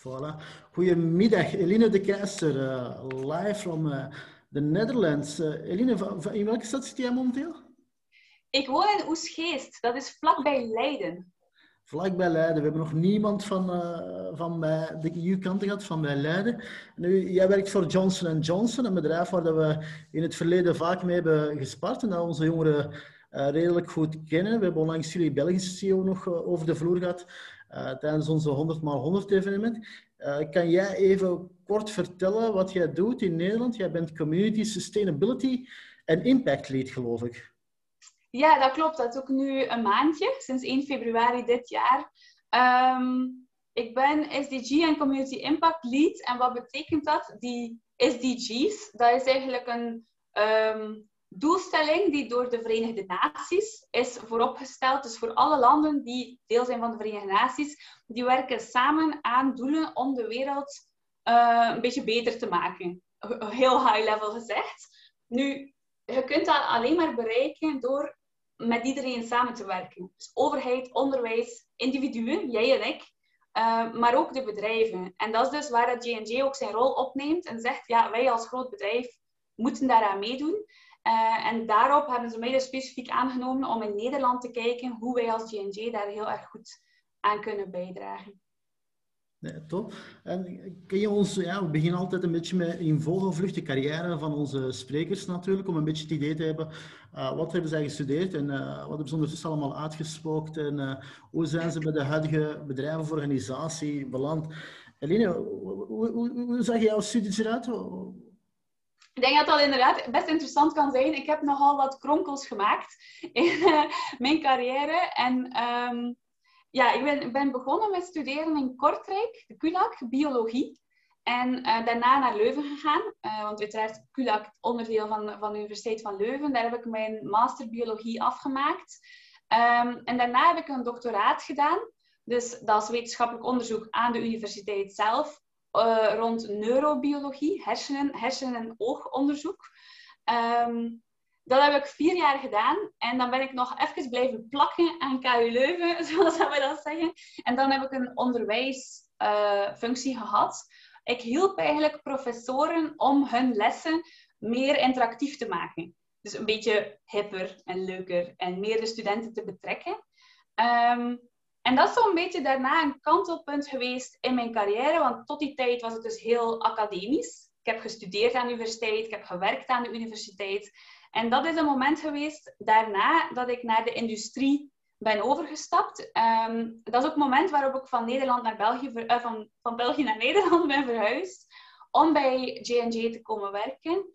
Voilà. Goedemiddag, Eline de Keizer, uh, live from uh, the Netherlands. Uh, Eline, in welke stad zit jij momenteel? Ik woon in Oesgeest, dat is vlakbij Leiden. Vlakbij Leiden. We hebben nog niemand van, van bij de EU-kant gehad, van bij Leiden. Nu, jij werkt voor Johnson Johnson, een bedrijf waar we in het verleden vaak mee hebben gespart en dat onze jongeren redelijk goed kennen. We hebben onlangs jullie Belgische CEO nog over de vloer gehad. Uh, tijdens onze 100 x 100 evenement. Uh, kan jij even kort vertellen wat jij doet in Nederland? Jij bent Community Sustainability en Impact Lead, geloof ik. Ja, dat klopt. Dat is ook nu een maandje, sinds 1 februari dit jaar. Um, ik ben SDG en Community Impact Lead. En wat betekent dat? Die SDG's, dat is eigenlijk een um, doelstelling die door de Verenigde Naties is vooropgesteld. Dus voor alle landen die deel zijn van de Verenigde Naties, die werken samen aan doelen om de wereld uh, een beetje beter te maken. Heel high level gezegd. Nu, je kunt dat alleen maar bereiken door met iedereen samen te werken. Dus overheid, onderwijs, individuen, jij en ik, uh, maar ook de bedrijven. En dat is dus waar dat J&J ook zijn rol opneemt en zegt, ja, wij als groot bedrijf moeten daaraan meedoen. Uh, en daarop hebben ze mij dus specifiek aangenomen om in Nederland te kijken hoe wij als GNG daar heel erg goed aan kunnen bijdragen. Nee, top. En kun je ons, ja, we beginnen altijd een beetje met in vogelvlucht de carrière van onze sprekers natuurlijk, om een beetje het idee te hebben, uh, wat hebben zij gestudeerd en uh, wat hebben ze ondertussen allemaal uitgespookt en hoe zijn ze bij de huidige bedrijven of organisatie beland. Eline, hoe, hoe, zag jouw studies eruit? Ik denk dat dat inderdaad best interessant kan zijn. Ik heb nogal wat kronkels gemaakt in uh, mijn carrière. En um, ja, ik ben, ben, begonnen met studeren in Kortrijk, de KULAK, biologie. En uh, daarna naar Leuven gegaan. Uh, want uiteraard KULAK, onderdeel van, van de Universiteit van Leuven. Daar heb ik mijn master biologie afgemaakt. Um, en daarna heb ik een doctoraat gedaan. Dus dat is wetenschappelijk onderzoek aan de universiteit zelf uh, rond neurobiologie, hersenen, hersenen- en oogonderzoek. Um, dat heb ik vier jaar gedaan en dan ben ik nog even blijven plakken aan KU Leuven, zoals we dat zeggen. En dan heb ik een onderwijsfunctie uh, gehad. Ik hielp eigenlijk professoren om hun lessen meer interactief te maken. Dus een beetje hipper en leuker en meer de studenten te betrekken. Um, en dat is zo'n beetje daarna een kantelpunt geweest in mijn carrière, want tot die tijd was het dus heel academisch. Ik heb gestudeerd aan de universiteit, ik heb gewerkt aan de universiteit. En dat is een moment geweest daarna dat ik naar de industrie ben overgestapt. Um, dat is ook het moment waarop ik van Nederland naar België, uh, van, van België naar Nederland ben verhuisd om bij J&J te komen werken.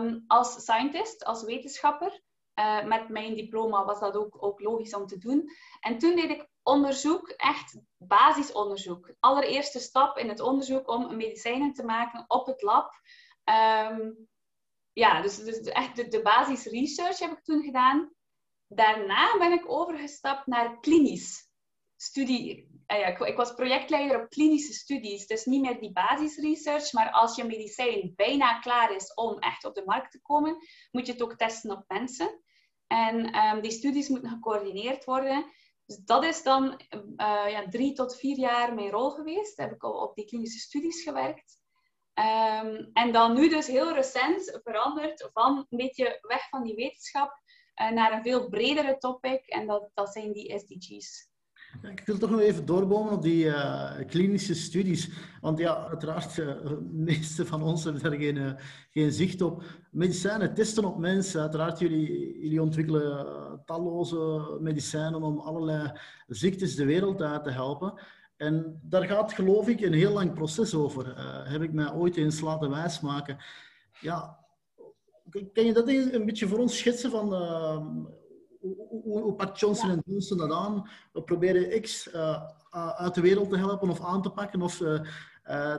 Um, als scientist, als wetenschapper. Uh, met mijn diploma was dat ook, ook logisch om te doen. En toen deed ik onderzoek, echt basisonderzoek. Allereerste stap in het onderzoek om medicijnen te maken op het lab. Um, ja, dus, dus echt de, basis research heb ik toen gedaan. Daarna ben ik overgestapt naar klinisch studie. Ja, ik, ik, was projectleider op klinische studies, dus niet meer die basis research, maar als je medicijn bijna klaar is om echt op de markt te komen, moet je het ook testen op mensen. En um, die studies moeten gecoördineerd worden. Dus dat is dan uh, ja, drie tot vier jaar mijn rol geweest. Heb ik al op die klinische studies gewerkt. Um, en dan nu dus heel recent veranderd van een beetje weg van die wetenschap uh, naar een veel bredere topic. En dat, dat zijn die SDG's. Ik wil toch nog even doorbomen op die uh, klinische studies. Want ja, uiteraard, uh, de meeste van ons hebben daar geen, uh, geen zicht op. Medicijnen testen op mensen. Uiteraard, jullie, jullie ontwikkelen talloze medicijnen om allerlei ziektes de wereld uit te helpen. En daar gaat, geloof ik, een heel lang proces over. heb ik mij ooit eens laten wijsmaken. Ja, kan je dat een beetje voor ons schetsen van hoe, pakt Johnson Johnson dat aan? We proberen X uh, uit de wereld te helpen of aan te pakken of uh,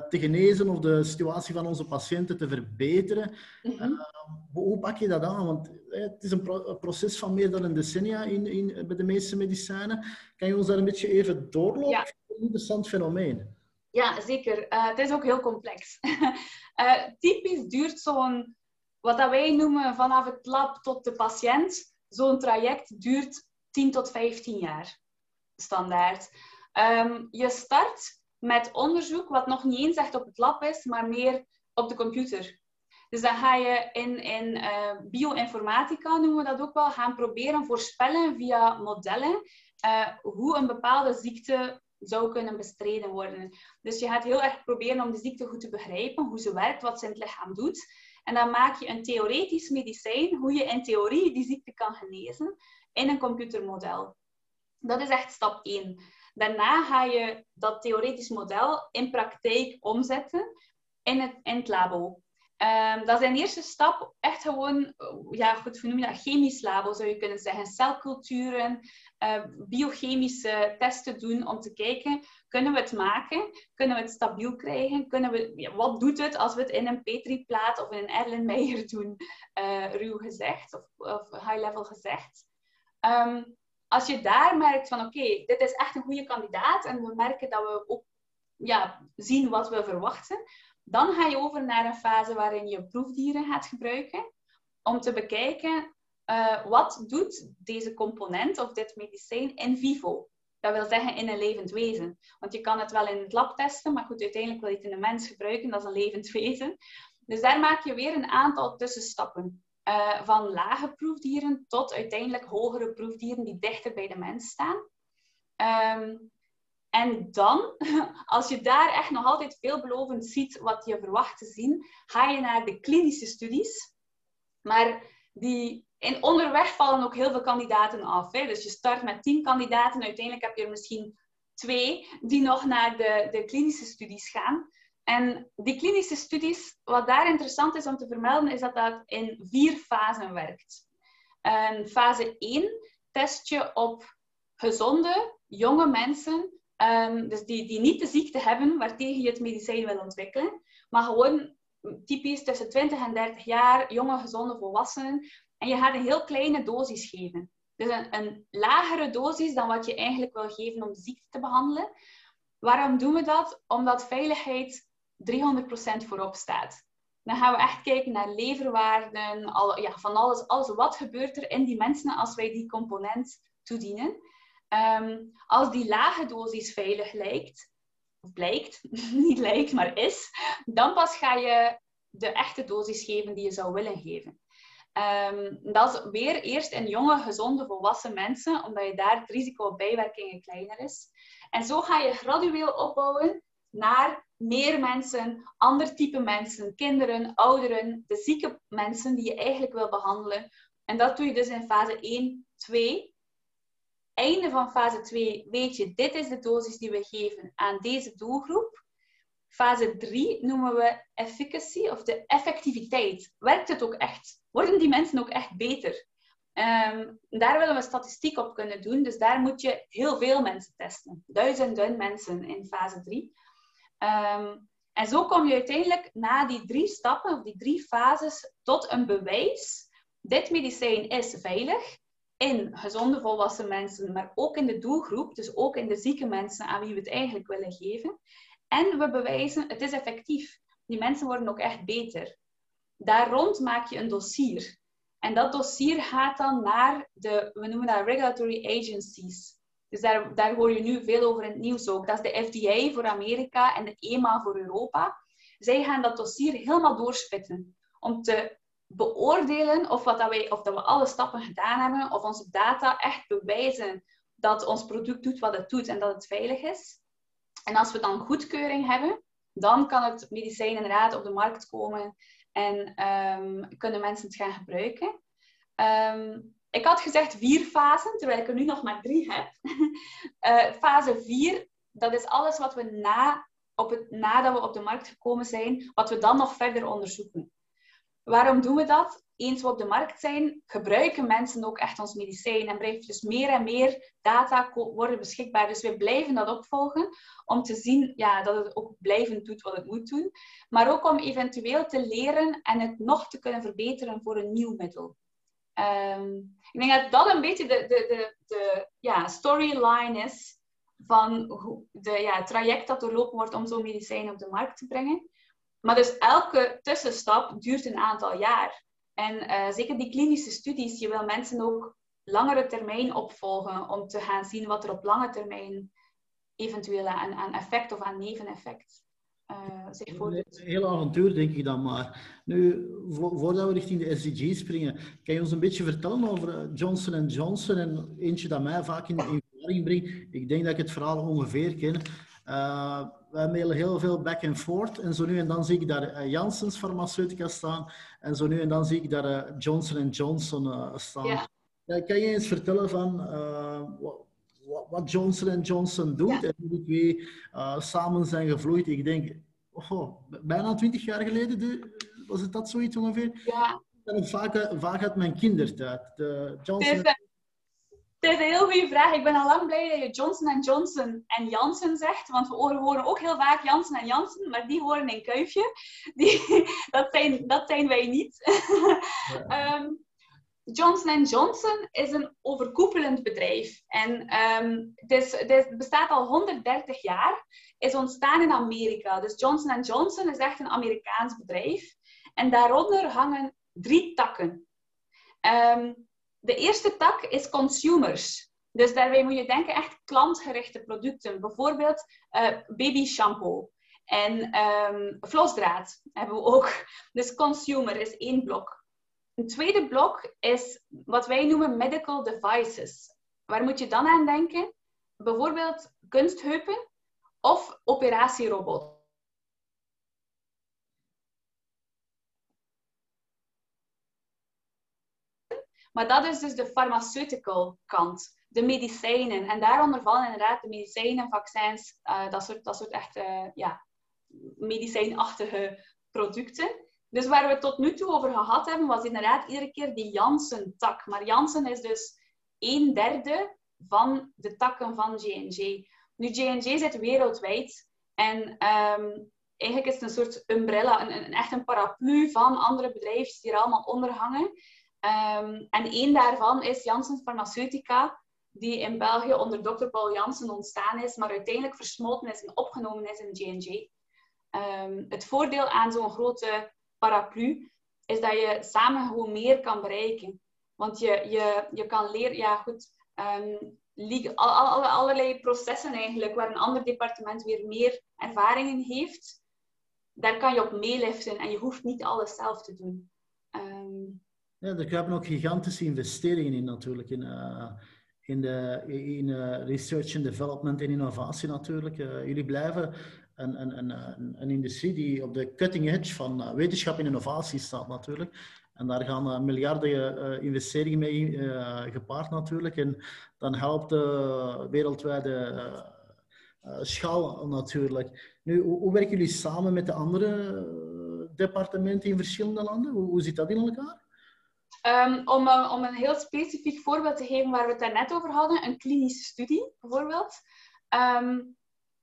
te genezen of de situatie van onze patiënten te verbeteren. Mm -hmm. hoe pak je dat aan? Want het is een, pro een, proces van meer dan een decennia in, in, bij de meeste medicijnen. Kan je ons daar een beetje even doorlopen? Ja. Een interessant fenomeen. Ja, zeker. het is ook heel complex. typisch duurt zo'n, wat dat wij noemen, vanaf het lab tot de patiënt zo'n traject duurt 10 tot 15 jaar, standaard. Um, je start met onderzoek wat nog niet eens echt op het lab is, maar meer op de computer. Dus dan ga je in, in uh, bioinformatica, noemen we dat ook wel, gaan proberen voorspellen via modellen uh, hoe een bepaalde ziekte zou kunnen bestreden worden. Dus je gaat heel erg proberen om de ziekte goed te begrijpen, hoe ze werkt, wat ze in het lichaam doet. En dan maak je een theoretisch medicijn, hoe je in theorie die ziekte kan genezen, in een computermodel. Dat is echt stap 1. Daarna ga je dat theoretisch model in praktijk omzetten in het, in het labo. Um, dat is een eerste stap echt gewoon, ja goed, we dat chemisch labo zou je kunnen zeggen. Celculturen, uh, biochemische testen doen om te kijken, kunnen we het maken? Kunnen we het stabiel krijgen? Kunnen we, wat doet het als we het in een Petri-plaat of in een Erlenmeyer doen, uh, ruw gezegd of, of high-level gezegd? Um, als je daar merkt van oké, dit is echt een goede kandidaat en we merken dat we ook ja, zien wat we verwachten, dan ga je over naar een fase waarin je proefdieren gaat gebruiken om te bekijken uh, wat doet deze component of dit medicijn in vivo. Dat wil zeggen in een levend wezen. Want je kan het wel in het lab testen, maar goed, uiteindelijk wil je het in een mens gebruiken, dat is een levend wezen. Dus daar maak je weer een aantal tussenstappen. Uh, van lage proefdieren tot uiteindelijk hogere proefdieren die dichter bij de mens staan. Um, en dan, als je daar echt nog altijd veelbelovend ziet wat je verwacht te zien, ga je naar de klinische studies. Maar die, in onderweg vallen ook heel veel kandidaten af. Hè? Dus je start met tien kandidaten, uiteindelijk heb je er misschien twee die nog naar de, de klinische studies gaan. En die klinische studies, wat daar interessant is om te vermelden, is dat dat in vier fasen werkt. Fase 1 test je op gezonde, jonge mensen Um, dus die, die niet de ziekte hebben waartegen je het medicijn wil ontwikkelen, maar gewoon typisch tussen 20 en 30 jaar, jonge, gezonde volwassenen. En je gaat een heel kleine dosis geven. Dus een, een lagere dosis dan wat je eigenlijk wil geven om de ziekte te behandelen. Waarom doen we dat? Omdat veiligheid 300% voorop staat. Dan gaan we echt kijken naar leverwaarden, al, ja, van alles, alles. Wat gebeurt er in die mensen als wij die component toedienen? Um, als die lage dosis veilig lijkt, of blijkt, niet lijkt, maar is, dan pas ga je de echte dosis geven die je zou willen geven. Um, dat is weer eerst in jonge, gezonde, volwassen mensen, omdat je daar het risico op bijwerkingen kleiner is. En zo ga je gradueel opbouwen naar meer mensen, ander type mensen, kinderen, ouderen, de zieke mensen die je eigenlijk wil behandelen. En dat doe je dus in fase 1, 2 einde van fase 2 weet je, dit is de dosis die we geven aan deze doelgroep. Fase 3 noemen we efficacy of de effectiviteit. Werkt het ook echt? Worden die mensen ook echt beter? Um, daar willen we statistiek op kunnen doen, dus daar moet je heel veel mensen testen. Duizenden mensen in fase 3. Um, ehm, en zo kom je uiteindelijk na die drie stappen, of die drie fases, tot een bewijs. Dit medicijn is veilig in gezonde volwassen mensen, maar ook in de doelgroep, dus ook in de zieke mensen aan wie we het eigenlijk willen geven. En we bewijzen, het is effectief. Die mensen worden ook echt beter. Daar rond maak je een dossier. En dat dossier gaat dan naar de, we noemen dat regulatory agencies. Dus daar, daar hoor je nu veel over in het nieuws ook. Dat is de FDA voor Amerika en de EMA voor Europa. Zij gaan dat dossier helemaal doorspitten om te beoordelen of, wat dat wij, of dat we alle stappen gedaan hebben, of onze data echt bewijzen dat ons product doet wat het doet en dat het veilig is. En als we dan goedkeuring hebben, dan kan het medicijn inderdaad op de markt komen en um, kunnen mensen het gaan gebruiken. Um, ik had gezegd vier fasen, terwijl ik er nu nog maar drie heb. uh, fase vier, dat is alles wat we na, op het, nadat we op de markt gekomen zijn, wat we dan nog verder onderzoeken. Waarom doen we dat? Eens we op de markt zijn, gebruiken mensen ook echt ons medicijn en blijft dus meer en meer data worden beschikbaar. Dus we blijven dat opvolgen om te zien ja, dat het ook blijvend doet wat het moet doen. Maar ook om eventueel te leren en het nog te kunnen verbeteren voor een nieuw middel. Um, ik denk dat dat een beetje de, de, de, de ja, storyline is van de, ja, het traject dat doorlopen wordt om zo'n medicijn op de markt te brengen. Maar dus elke tussenstap duurt een aantal jaar. En uh, zeker die klinische studies, je wil mensen ook langere termijn opvolgen om te gaan zien wat er op lange termijn eventueel aan, aan effect of aan neveneffect uh, zich voordoet. Een heel avontuur, denk ik dan maar. Nu, voordat we richting de SDG springen, kan je ons een beetje vertellen over eh, Johnson Johnson en eentje dat mij vaak in, in verwarring brengt. Ik denk dat ik het verhaal ongeveer ken. Uh, wij mailen heel veel back and forth en zo nu en dan zie ik daar uh, Janssens Farmaceutica staan en zo nu en dan zie ik daar uh, Johnson Johnson staan. Ja. kan je eens vertellen van wat Johnson Johnson doet en hoe die twee samen zijn gevloeid? Ik denk, oh, bijna twintig jaar geleden was het dat zoiets ongeveer? Ja. Vaak, vaak uit mijn kindertijd. De Johnson het is een heel goede vraag. Ik ben al lang blij dat je Johnson Johnson en Janssen zegt. Want we horen ook heel vaak Janssen en Janssen, maar die horen in Kuifje. Die, dat, zijn, dat zijn wij niet. Ja. um, Johnson Johnson is een overkoepelend bedrijf. En um, het, is, het, bestaat al 130 jaar. Is ontstaan in Amerika. Dus Johnson Johnson is echt een Amerikaans bedrijf. En daaronder hangen drie takken. Um, de eerste tak is consumers. Dus daarbij moet je denken echt klantgerichte producten. Bijvoorbeeld uh, baby shampoo en um, flosdraad hebben we ook. Dus consumer is één blok. Een tweede blok is wat wij noemen medical devices. Waar moet je dan aan denken? Bijvoorbeeld kunstheupen of operatierobot. Maar dat is dus de pharmaceutical kant, de medicijnen. En daaronder vallen inderdaad de medicijnen, vaccins, uh, dat, soort, dat soort echt ja, medicijnachtige producten. Dus waar we het tot nu toe over gehad hebben, was inderdaad iedere keer die Janssen-tak. Maar Janssen is dus een derde van de takken van J&J. Nu, J&J zit wereldwijd. En um, eigenlijk is het een soort umbrella, een, een, echt een paraplu van andere bedrijven die er allemaal onder hangen. Um, en één daarvan is Janssen Pharmaceutica, die in België onder Dr. Paul Janssen ontstaan is, maar uiteindelijk versmolten is en opgenomen is in J&J. Um, ehm, het voordeel aan zo'n grote paraplu is dat je samen gewoon meer kan bereiken. Want je, je, je kan leren, ja goed, um, al, allerlei processen eigenlijk, waar een ander departement weer meer ervaringen heeft, daar kan je op meeliften en je hoeft niet alles zelf te doen. Um, ja, er hebben ook gigantische investeringen in natuurlijk. In, uh, in, de, in uh, research and development en innovatie natuurlijk. Uh, jullie blijven een, een, een, een, industrie die op de cutting edge van wetenschap en innovatie staat natuurlijk. En daar gaan miljarden investeringen mee gepaard natuurlijk. En dan helpt de wereldwijde schaal natuurlijk. Nu, hoe, hoe, werken jullie samen met de andere departementen in verschillende landen? Hoe, hoe zit dat in elkaar? Um, om, uh, om een heel specifiek voorbeeld te geven waar we het daarnet over hadden, een klinische studie bijvoorbeeld. Um,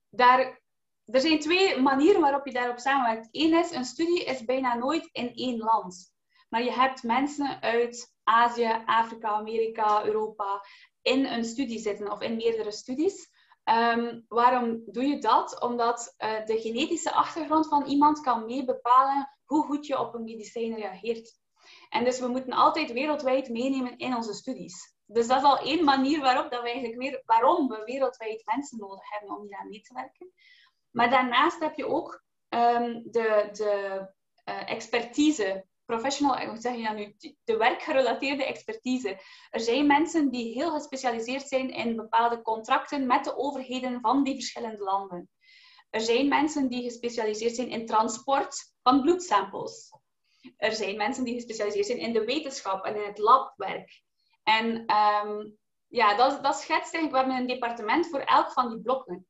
daar, er zijn twee manieren waarop je daarop samenwerkt. Eén is, een studie is bijna nooit in één land. Maar je hebt mensen uit Azië, Afrika, Amerika, Europa in een studie zitten of in meerdere studies. Um, waarom doe je dat? Omdat uh, de genetische achtergrond van iemand kan mee bepalen hoe goed je op een medicijn reageert. En dus we moeten altijd wereldwijd meenemen in onze studies. Dus dat is al één manier waarop dat we eigenlijk weer, waarom we wereldwijd mensen nodig hebben om hier aan mee te werken. Maar daarnaast heb je ook um, de, de uh, expertise, professional, hoe zeg je dat nu, de werkgerelateerde expertise. Er zijn mensen die heel gespecialiseerd zijn in bepaalde contracten met de overheden van die verschillende landen. Er zijn mensen die gespecialiseerd zijn in transport van bloedsamples. Er zijn mensen die gespecialiseerd zijn in de wetenschap en in het labwerk. En um, ja, dat, dat schetst eigenlijk, we hebben een departement voor elk van die blokken.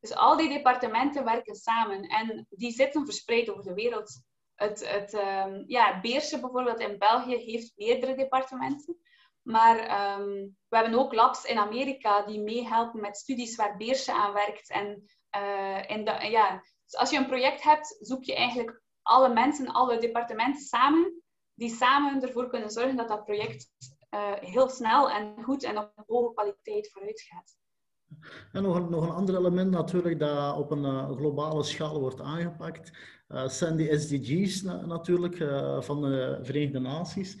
Dus al die departementen werken samen en die zitten verspreid over de wereld. Het, het um, ja, Beersen bijvoorbeeld in België heeft meerdere departementen. Maar um, we hebben ook labs in Amerika die meehelpen met studies waar Beersen aan werkt. En, de, ja, dus als je een project hebt, zoek je eigenlijk alle mensen, alle departementen samen, die samen ervoor kunnen zorgen dat dat project uh, heel snel en goed en op hoge kwaliteit vooruit gaat. En nog een, nog een ander element natuurlijk dat op een uh, globale schaal wordt aangepakt, uh, zijn die SDG's na, natuurlijk van de Verenigde Naties.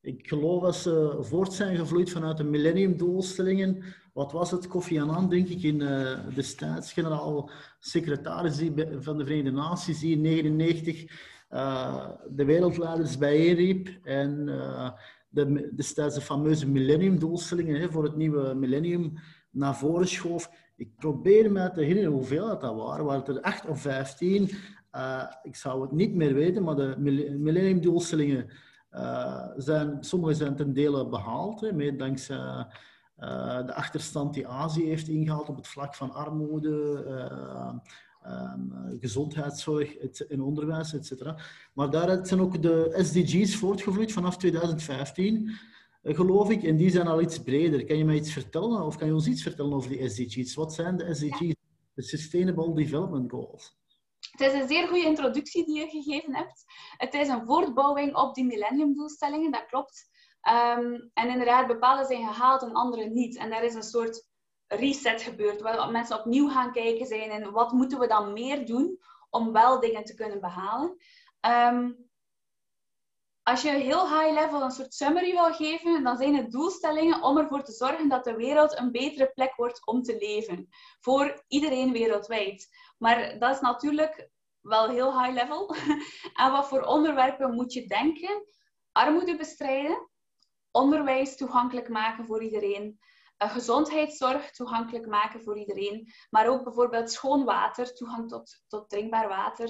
Ik geloof dat ze voort zijn gevloeid vanuit de millenniumdoelstellingen wat was het, Kofi Annan, denk ik, in uh, destijds generaal-secretaris van de Verenigde Naties, die in 1999 uh, de wereldleiders bijeenriep en uh, de, destijds de fameuze millenniumdoelstellingen voor het nieuwe millennium naar voren schoof. Ik probeer me te herinneren hoeveel dat, dat waren. Waren het er acht of vijftien? Uh, ik zou het niet meer weten, maar de millenniumdoelstellingen zijn, sommige zijn ten dele behaald, hè, dankzij de achterstand die Azië heeft ingehaald op het vlak van armoede, um, gezondheidszorg en onderwijs, etc. Maar daaruit zijn ook de SDG's voortgevloeid vanaf 2015, geloof ik. En die zijn al iets breder. Kan je mij iets vertellen, of kan je ons iets vertellen over die SDG's? Wat zijn de SDG's, de Sustainable Development Goals? Het is een zeer goede introductie die je gegeven hebt. Het is een voortbouwing op die millenniumdoelstellingen, dat klopt. Um, en inderdaad, bepaalde zijn gehaald en andere niet. En daar is een soort reset gebeurd, waar mensen opnieuw gaan kijken zijn en wat moeten we dan meer doen om wel dingen te kunnen behalen. Um, als je heel high level een soort summary wil geven, dan zijn het doelstellingen om ervoor te zorgen dat de wereld een betere plek wordt om te leven. Voor iedereen wereldwijd. Maar dat is natuurlijk wel heel high level. en wat voor onderwerpen moet je denken? Armoede bestrijden, onderwijs toegankelijk maken voor iedereen, uh, gezondheidszorg toegankelijk maken voor iedereen, maar ook bijvoorbeeld schoon water, toegang tot, tot drinkbaar water,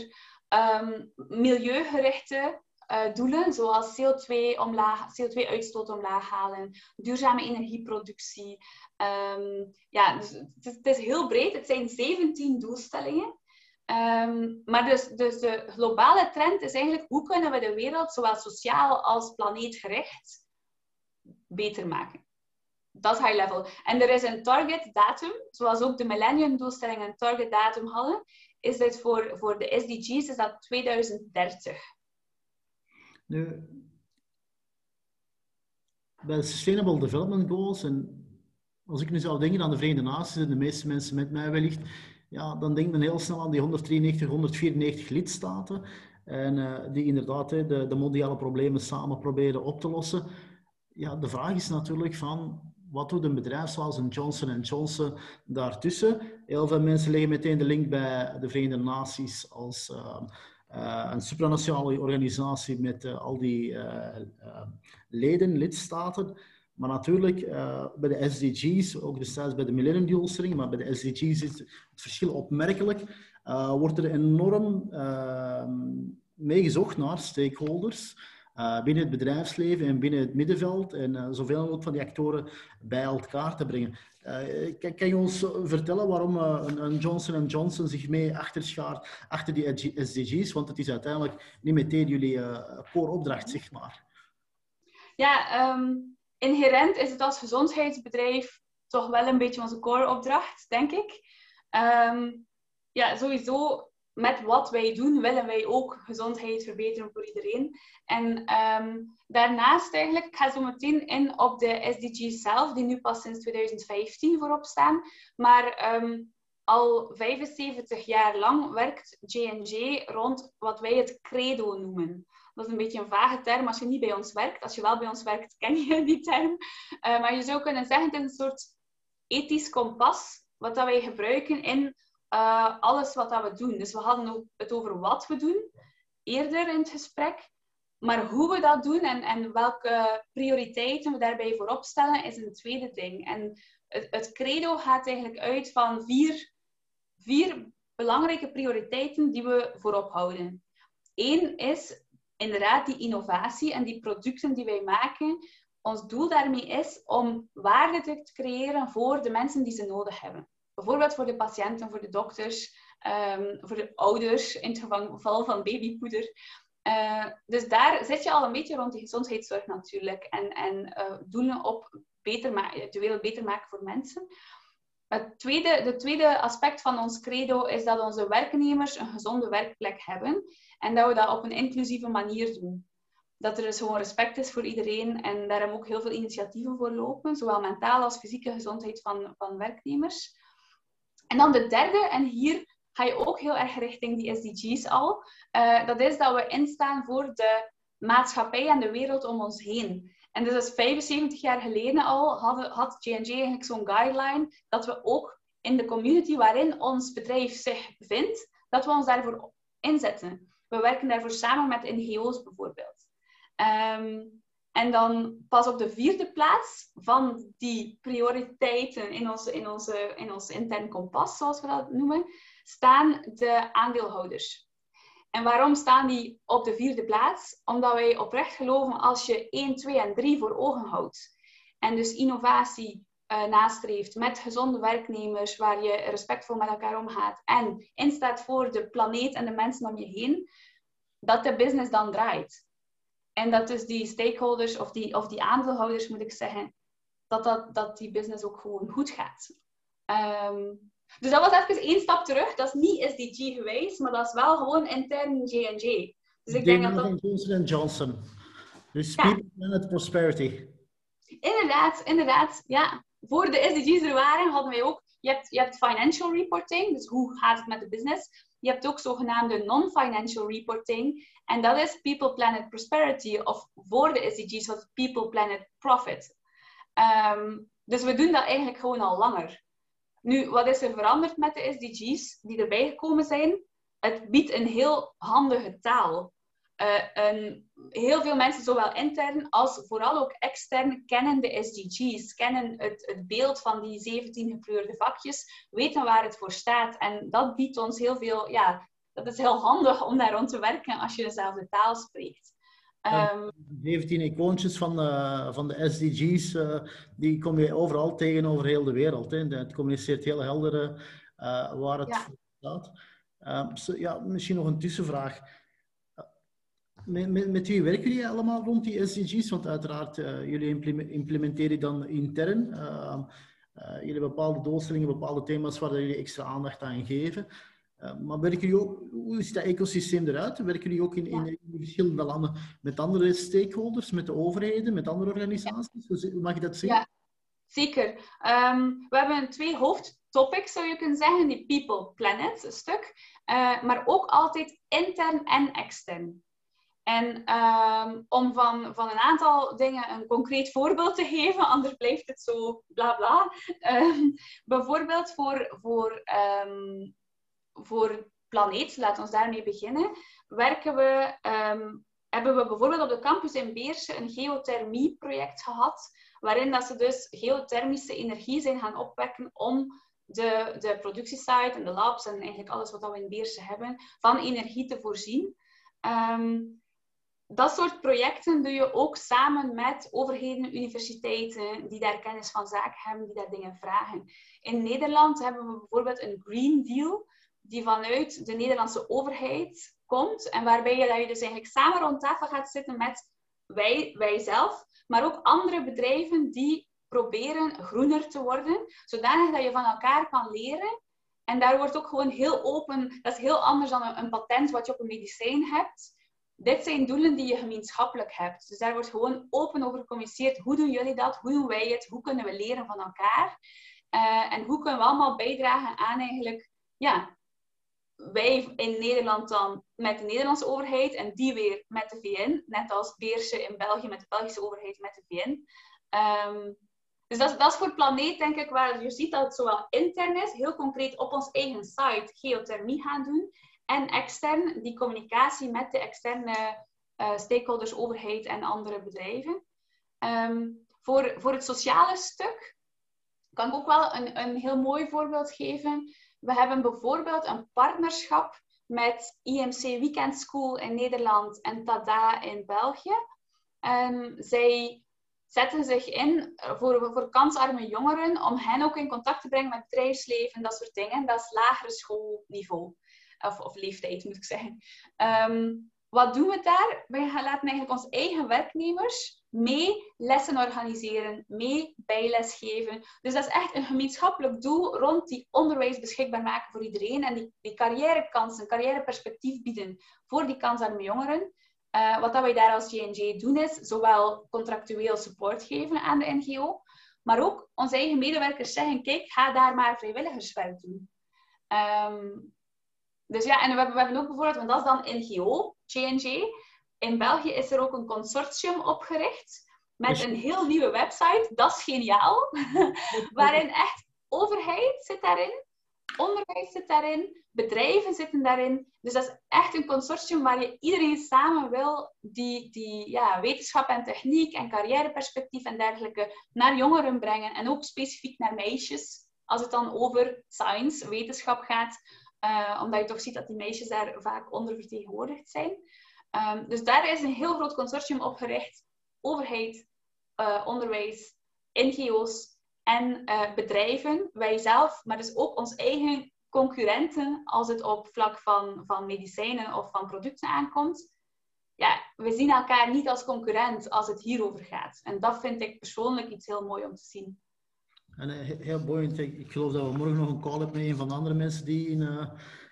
um, milieugerichte uh, doelen, zoals CO2 omlaag, CO2-uitstoot omlaag halen, duurzame energieproductie. Um, ja, dus het is, heel breed. Het zijn 17 doelstellingen. Um, maar dus, dus de globale trend is eigenlijk hoe kunnen we de wereld, zowel sociaal als planeetgericht, beter maken. Dat is high level. En er is een target datum, zoals ook de millennium doelstellingen een target datum hadden, is dit voor, voor de SDG's is dat 2030. Nu, bij Sustainable Development Goals, en als ik nu zou denken aan de Verenigde Naties, en de meeste mensen met mij wellicht, ja, dan denkt men heel snel aan die 193, 194 lidstaten. En uh, die inderdaad de, de mondiale problemen samen proberen op te lossen. Ja, de vraag is natuurlijk van, wat doet een bedrijf zoals een Johnson Johnson daartussen? Heel veel mensen leggen meteen de link bij de Verenigde Naties als... Uh, uh, een supranationale organisatie met uh, al die leden, lidstaten. Maar natuurlijk, bij de SDG's, ook destijds bij de millenniumdoelstellingen, maar bij de SDG's is het verschil opmerkelijk. wordt er enorm meegezocht naar stakeholders. Binnen het bedrijfsleven en binnen het middenveld en zoveel mogelijk van die actoren bij elkaar te brengen. Uh, kan, kan, je ons vertellen waarom uh, een Johnson Johnson zich mee achterschaart achter die SDG's? Want het is uiteindelijk niet meteen jullie uh, core opdracht, zeg maar. Ja, um, inherent is het als gezondheidsbedrijf toch wel een beetje onze core opdracht, denk ik. Um, ja, sowieso met wat wij doen, willen wij ook gezondheid verbeteren voor iedereen. En um, daarnaast eigenlijk, ik ga zo meteen in op de SDG's zelf, die nu pas sinds 2015 voorop staan. Maar um, al 75 jaar lang werkt J&J rond wat wij het credo noemen. Dat is een beetje een vage term als je niet bij ons werkt. Als je wel bij ons werkt, ken je die term. Uh, maar je zou kunnen zeggen, het is een soort ethisch kompas wat dat wij gebruiken in uh, alles wat dat we doen. Dus we hadden het over wat we doen eerder in het gesprek. Maar hoe we dat doen en, en welke prioriteiten we daarbij voorop stellen, is een tweede ding. En het, het credo gaat eigenlijk uit van vier, vier belangrijke prioriteiten die we voorop houden. Eén is inderdaad die innovatie en die producten die wij maken. Ons doel daarmee is om waarde te creëren voor de mensen die ze nodig hebben bijvoorbeeld voor de patiënten, voor de dokters, um, voor de ouders in het geval van babypoeder. Uh, dus daar zit je al een beetje rond de gezondheidszorg natuurlijk. En, en uh, doelen op beter de wereld beter maken voor mensen. Het tweede, de tweede aspect van ons credo is dat onze werknemers een gezonde werkplek hebben. En dat we dat op een inclusieve manier doen. Dat er dus gewoon respect is voor iedereen en daarom ook heel veel initiatieven voor lopen, zowel mentale als fysieke gezondheid van, van werknemers. En dan de derde, en hier ga je ook heel erg richting die SDG's al, uh, dat is dat we instaan voor de maatschappij en de wereld om ons heen. En dus is 75 jaar geleden al had, J&J eigenlijk zo'n guideline dat we ook in de community waarin ons bedrijf zich bevindt, dat we ons daarvoor inzetten. We werken daarvoor samen met NGO's bijvoorbeeld. Ehm, en dan pas op de vierde plaats van die prioriteiten in onze, in onze, in ons intern kompas, zoals we dat noemen, staan de aandeelhouders. En waarom staan die op de vierde plaats? Omdat wij oprecht geloven als je 1, 2 en 3 voor ogen houdt. En dus innovatie uh, nastreeft met gezonde werknemers, waar je respectvol met elkaar omgaat en instaat voor de planeet en de mensen om je heen, dat de business dan draait. En dat dus die stakeholders of die, of die aandeelhouders, moet ik zeggen, dat, dat, dat die business ook gewoon goed gaat. Um, dus dat was even één stap terug. Dat is niet SDG geweest, maar dat is wel gewoon intern J&J. Dus ik denk dat dat... Johnson Johnson. Dus People, Planet, Prosperity. Inderdaad, inderdaad. Ja. Voor de SDG's er waren, hadden wij ook... Je hebt, je hebt financial reporting, dus hoe gaat het met de business. Je hebt ook zogenaamde non-financial reporting. En dat is People, Planet, Prosperity. Of voor de SDG's was People, Planet, Profit. Um, dus we doen dat eigenlijk gewoon al langer. Nu, wat is er veranderd met de SDG's die erbij gekomen zijn? Het biedt een heel handige taal. Uh, een, heel veel mensen, zowel intern als vooral ook extern, kennen de SDG's, kennen het, het beeld van die 17 gekleurde vakjes, weten waar het voor staat. En dat biedt ons heel veel, ja, dat is heel handig om daar rond te werken als je dezelfde taal spreekt. Um, 17 icoontjes van, uh, van de SDG's, uh, die kom je overal tegen over heel de wereld. Hè. Het communiceert heel helder uh, waar het ja. staat. So, ja, misschien nog een tussenvraag. Met, met, met, wie werken jullie allemaal rond die SDG's? Want uiteraard, jullie implementeren dan intern. Ehm, jullie hebben bepaalde doelstellingen, bepaalde thema's waar jullie extra aandacht aan geven. Uh, maar werken jullie ook, hoe ziet dat ecosysteem eruit? Werken jullie ook in, in, in, verschillende landen met andere stakeholders, met de overheden, met andere organisaties? Hoe mag je dat zien? Ja, zeker. Um, we hebben twee hoofdtopics, zou je kunnen zeggen, die People Planet stuk. Uh, maar ook altijd intern en extern. En um, om van, van een aantal dingen een concreet voorbeeld te geven, anders blijft het zo bla bla. Um, bijvoorbeeld voor, voor voor planeet, laten we daarmee beginnen, werken we, hebben we bijvoorbeeld op de campus in Beersen een geothermie-project gehad, waarin dat ze dus geothermische energie zijn gaan opwekken om de, de productiesite en de labs en eigenlijk alles wat we in Beersen hebben, van energie te voorzien. Dat soort projecten doe je ook samen met overheden, universiteiten die daar kennis van zaken hebben, die daar dingen vragen. In Nederland hebben we bijvoorbeeld een Green Deal die vanuit de Nederlandse overheid komt. En waarbij je, dat je dus eigenlijk samen rond tafel gaat zitten met wij, wij zelf, maar ook andere bedrijven die proberen groener te worden, zodanig dat je van elkaar kan leren. En daar wordt ook gewoon heel open, dat is heel anders dan een, een patent wat je op een medicijn hebt. Dit zijn doelen die je gemeenschappelijk hebt. Dus daar wordt gewoon open over gecommuniceerd. Hoe doen jullie dat? Hoe doen wij het? Hoe kunnen we leren van elkaar? Uh, en hoe kunnen we allemaal bijdragen aan eigenlijk ja, wij in Nederland dan met de Nederlandse overheid en die weer met de VN, net als Beersen in België met de Belgische overheid met de VN. Ehm, dus dat, dat, is voor planeet, denk ik, waar je ziet dat het zowel intern is, heel concreet op ons eigen site geothermie gaan doen, en extern die communicatie met de externe uh, stakeholders, overheid en andere bedrijven. Ehm, voor, voor het sociale stuk kan ik ook wel een, een heel mooi voorbeeld geven. We hebben bijvoorbeeld een partnerschap met IMC Weekend School in Nederland en TADA in België. Um, zij zetten zich in voor, voor kansarme jongeren om hen ook in contact te brengen met bedrijfsleven en dat soort dingen. Dat is lagere schoolniveau. Of, of leeftijd, moet ik zeggen. Um, wat doen we daar? We laten eigenlijk onze eigen werknemers mee lessen organiseren, mee bijles geven. Dus dat is echt een gemeenschappelijk doel rond die onderwijs beschikbaar maken voor iedereen en die, die carrièrekansen, carrièreperspectief bieden voor die kansarme jongeren. Uh, wat dat wij daar als J&J doen is zowel contractueel support geven aan de NGO, maar ook onze eigen medewerkers zeggen, kijk, ga daar maar vrijwilligerswerk doen. Um, dus ja, en we hebben, we hebben ook bijvoorbeeld, want dat is dan NGO, J&J. In België is er ook een consortium opgericht met een heel nieuwe website. Dat is geniaal. Waarin echt overheid zit daarin, onderwijs zit daarin, bedrijven zitten daarin. Dus dat is echt een consortium waar je iedereen samen wil die, die ja, wetenschap en techniek en carrièreperspectief en dergelijke naar jongeren brengen. En ook specifiek naar meisjes, als het dan over science, wetenschap gaat. Uh, omdat je toch ziet dat die meisjes daar vaak ondervertegenwoordigd zijn. Um, dus daar is een heel groot consortium opgericht. Overheid, uh, onderwijs, NGO's en uh, bedrijven, wij zelf, maar dus ook ons eigen concurrenten als het op vlak van, van medicijnen of van producten aankomt. Ja, we zien elkaar niet als concurrent als het hierover gaat. En dat vind ik persoonlijk iets heel mooi om te zien. En eh, heel boeiend. Ik geloof dat we morgen nog een call hebben met een van de andere mensen die in uh,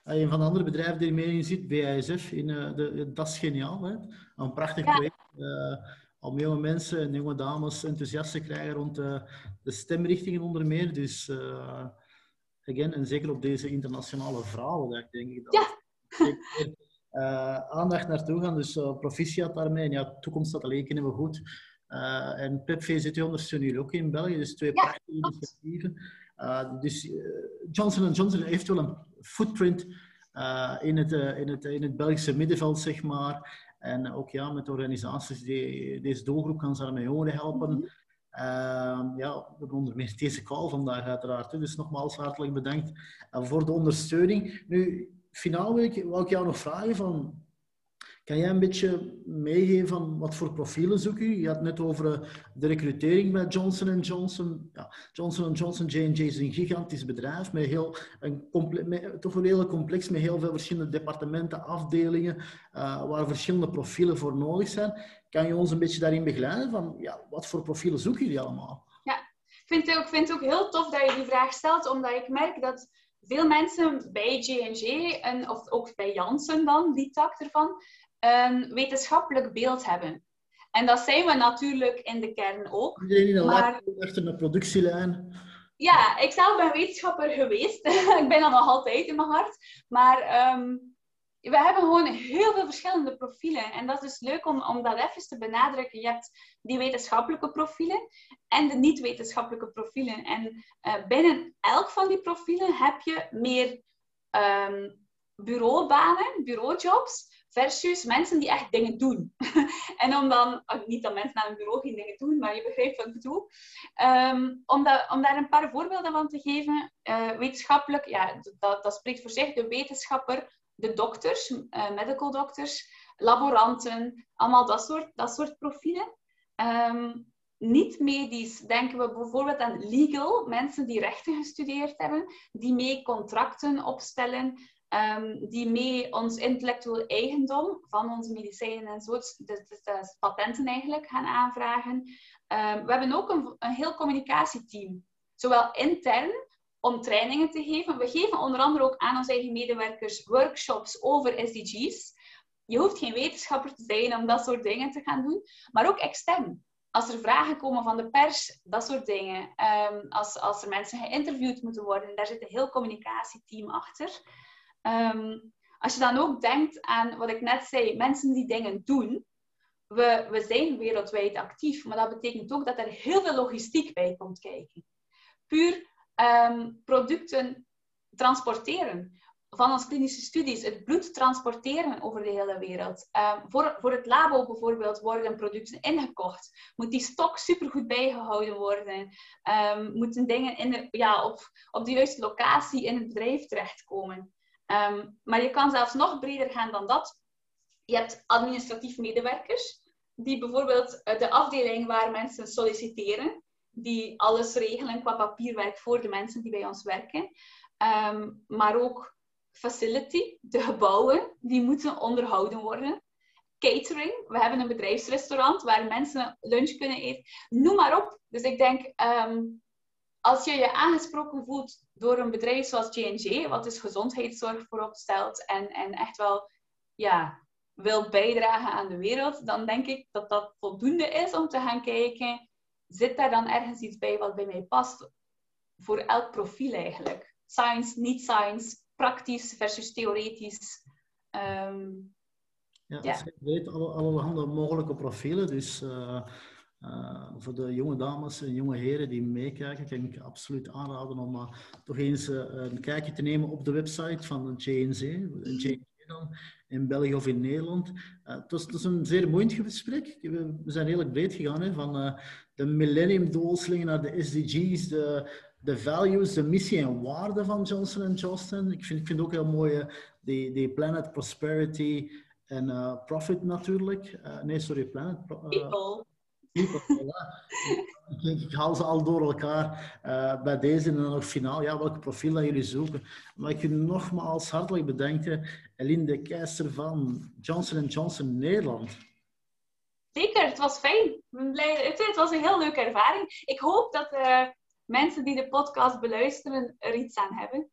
een van de andere bedrijven die mee in zit, BASF. In, uh, de, dat is geniaal. Hè? Een prachtig project. Uh, om jonge mensen en jonge dames enthousiast te krijgen rond de, de stemrichtingen onder meer. Dus again, en zeker op deze internationale vrouwen, denk ik dat ja. zeker, aandacht naartoe gaan. Dus proficiat daarmee. En ja, de toekomst staat alleen kennen we goed. Uh, en PEP-VZT ondersteunen jullie ook in België, dus twee ja, prachtige initiatieven. Uh, dus uh, Johnson Johnson heeft wel een footprint in, het, in, het, in het Belgische middenveld, zeg maar. En ook ja, met organisaties die deze doelgroep kan daarmee jongeren helpen. Mm -hmm. ja, we hebben onder meer deze call vandaag uiteraard. Dus nogmaals hartelijk bedankt voor de ondersteuning. Nu, finaal wil ik, wil ik jou nog vragen van kan jij een beetje meegeven van wat voor profielen zoek je? Je had net over eh, de recrutering bij Johnson Johnson. Ja, Johnson Johnson, J&J is een gigantisch bedrijf met heel, een toch een hele complex met heel veel verschillende departementen, afdelingen, uh, waar verschillende profielen voor nodig zijn. Kan je ons een beetje daarin begeleiden van ja, wat voor profielen zoeken jullie allemaal? Ja, ik vind, het ook, vind het ook heel tof dat je die vraag stelt, omdat ik merk dat veel mensen bij J&J en of ook bij Janssen dan, die tak ervan, een wetenschappelijk beeld hebben. En dat zijn we natuurlijk in de kern ook. Iedereen in de maar... achter een productielijn. Ja, ik zelf ben wetenschapper geweest. ik ben dat nog altijd in mijn hart. Maar um, we hebben gewoon heel veel verschillende profielen. En dat is dus leuk om, om dat even te benadrukken. Je hebt die wetenschappelijke profielen en de niet-wetenschappelijke profielen. En uh, binnen elk van die profielen heb je meer um, bureaubanen, bureaujobs, versus mensen die echt dingen doen. en om dan, oh, niet dat mensen aan een bureau geen dingen doen, maar je begrijpt wat ik bedoel. Um, om, om daar een paar voorbeelden van te geven. Uh, wetenschappelijk, ja, dat, dat spreekt voor zich. De wetenschapper, de dokters, uh, medical doctors, laboranten, allemaal dat soort, dat soort profielen. Um, niet medisch denken we bijvoorbeeld aan legal, mensen die rechten gestudeerd hebben, die mee contracten opstellen, um, die mee ons intellectueel eigendom van onze medicijnen en zo, dus, dus, dus patenten eigenlijk, gaan aanvragen. Um, we hebben ook een, heel communicatieteam, zowel intern om trainingen te geven. We geven onder andere ook aan onze eigen medewerkers workshops over SDG's. Je hoeft geen wetenschapper te zijn om dat soort dingen te gaan doen, maar ook extern als er vragen komen van de pers, dat soort dingen. Um, als, als er mensen geïnterviewd moeten worden, daar zit een heel communicatieteam achter. Um, als je dan ook denkt aan wat ik net zei, mensen die dingen doen. We, we zijn wereldwijd actief, maar dat betekent ook dat er heel veel logistiek bij komt kijken. Puur um, producten transporteren van onze klinische studies, het bloed transporteren over de hele wereld. Um, voor, voor het labo bijvoorbeeld worden producten ingekocht. Moet die stok supergoed bijgehouden worden. Moeten dingen in de, ja, op, op de juiste locatie in het bedrijf terechtkomen. Um, maar je kan zelfs nog breder gaan dan dat. Je hebt administratief medewerkers, die bijvoorbeeld eh, de afdeling waar mensen solliciteren, die alles regelen qua papierwerk voor de mensen die bij ons werken. Um, maar ook facility, de gebouwen, die moeten onderhouden worden. Catering, we hebben een bedrijfsrestaurant waar mensen lunch kunnen eten. Noem maar op. Dus ik denk, um, als je je aangesproken voelt door een bedrijf zoals J&J, wat dus gezondheidszorg voorop stelt en, en echt wel ja, wil bijdragen aan de wereld, dan denk ik dat dat voldoende is om te gaan kijken, zit daar dan ergens iets bij wat bij mij past? Voor elk profiel eigenlijk. Science, niet science, praktisch versus theoretisch. Um, ja, ja. weet alle, allerhande mogelijke profielen. Dus uh, voor de jonge dames en jonge heren die meekijken, kan ik absoluut aanraden om toch eens een kijkje te nemen op de website van de JNC. dan in België of in Nederland. het, was, een zeer moeilijk gesprek. We, zijn redelijk breed gegaan, hè, van de millennium doelstellingen naar de SDG's, de, de values, de missie en waarde van Johnson Johnson. Ik vind, ik vind ook heel mooi die, die Planet Prosperity en Profit natuurlijk. Nee, sorry, Planet. People. Ik, haal ze al door elkaar bij deze en dan nog finaal. Ja, welk profiel dat jullie zoeken. Maar ik wil nogmaals hartelijk bedanken, Eline de Keizer van Johnson Johnson Nederland. Zeker, het was fijn. Het, was een heel leuke ervaring. Ik hoop dat uh, mensen die de podcast beluisteren er iets aan hebben.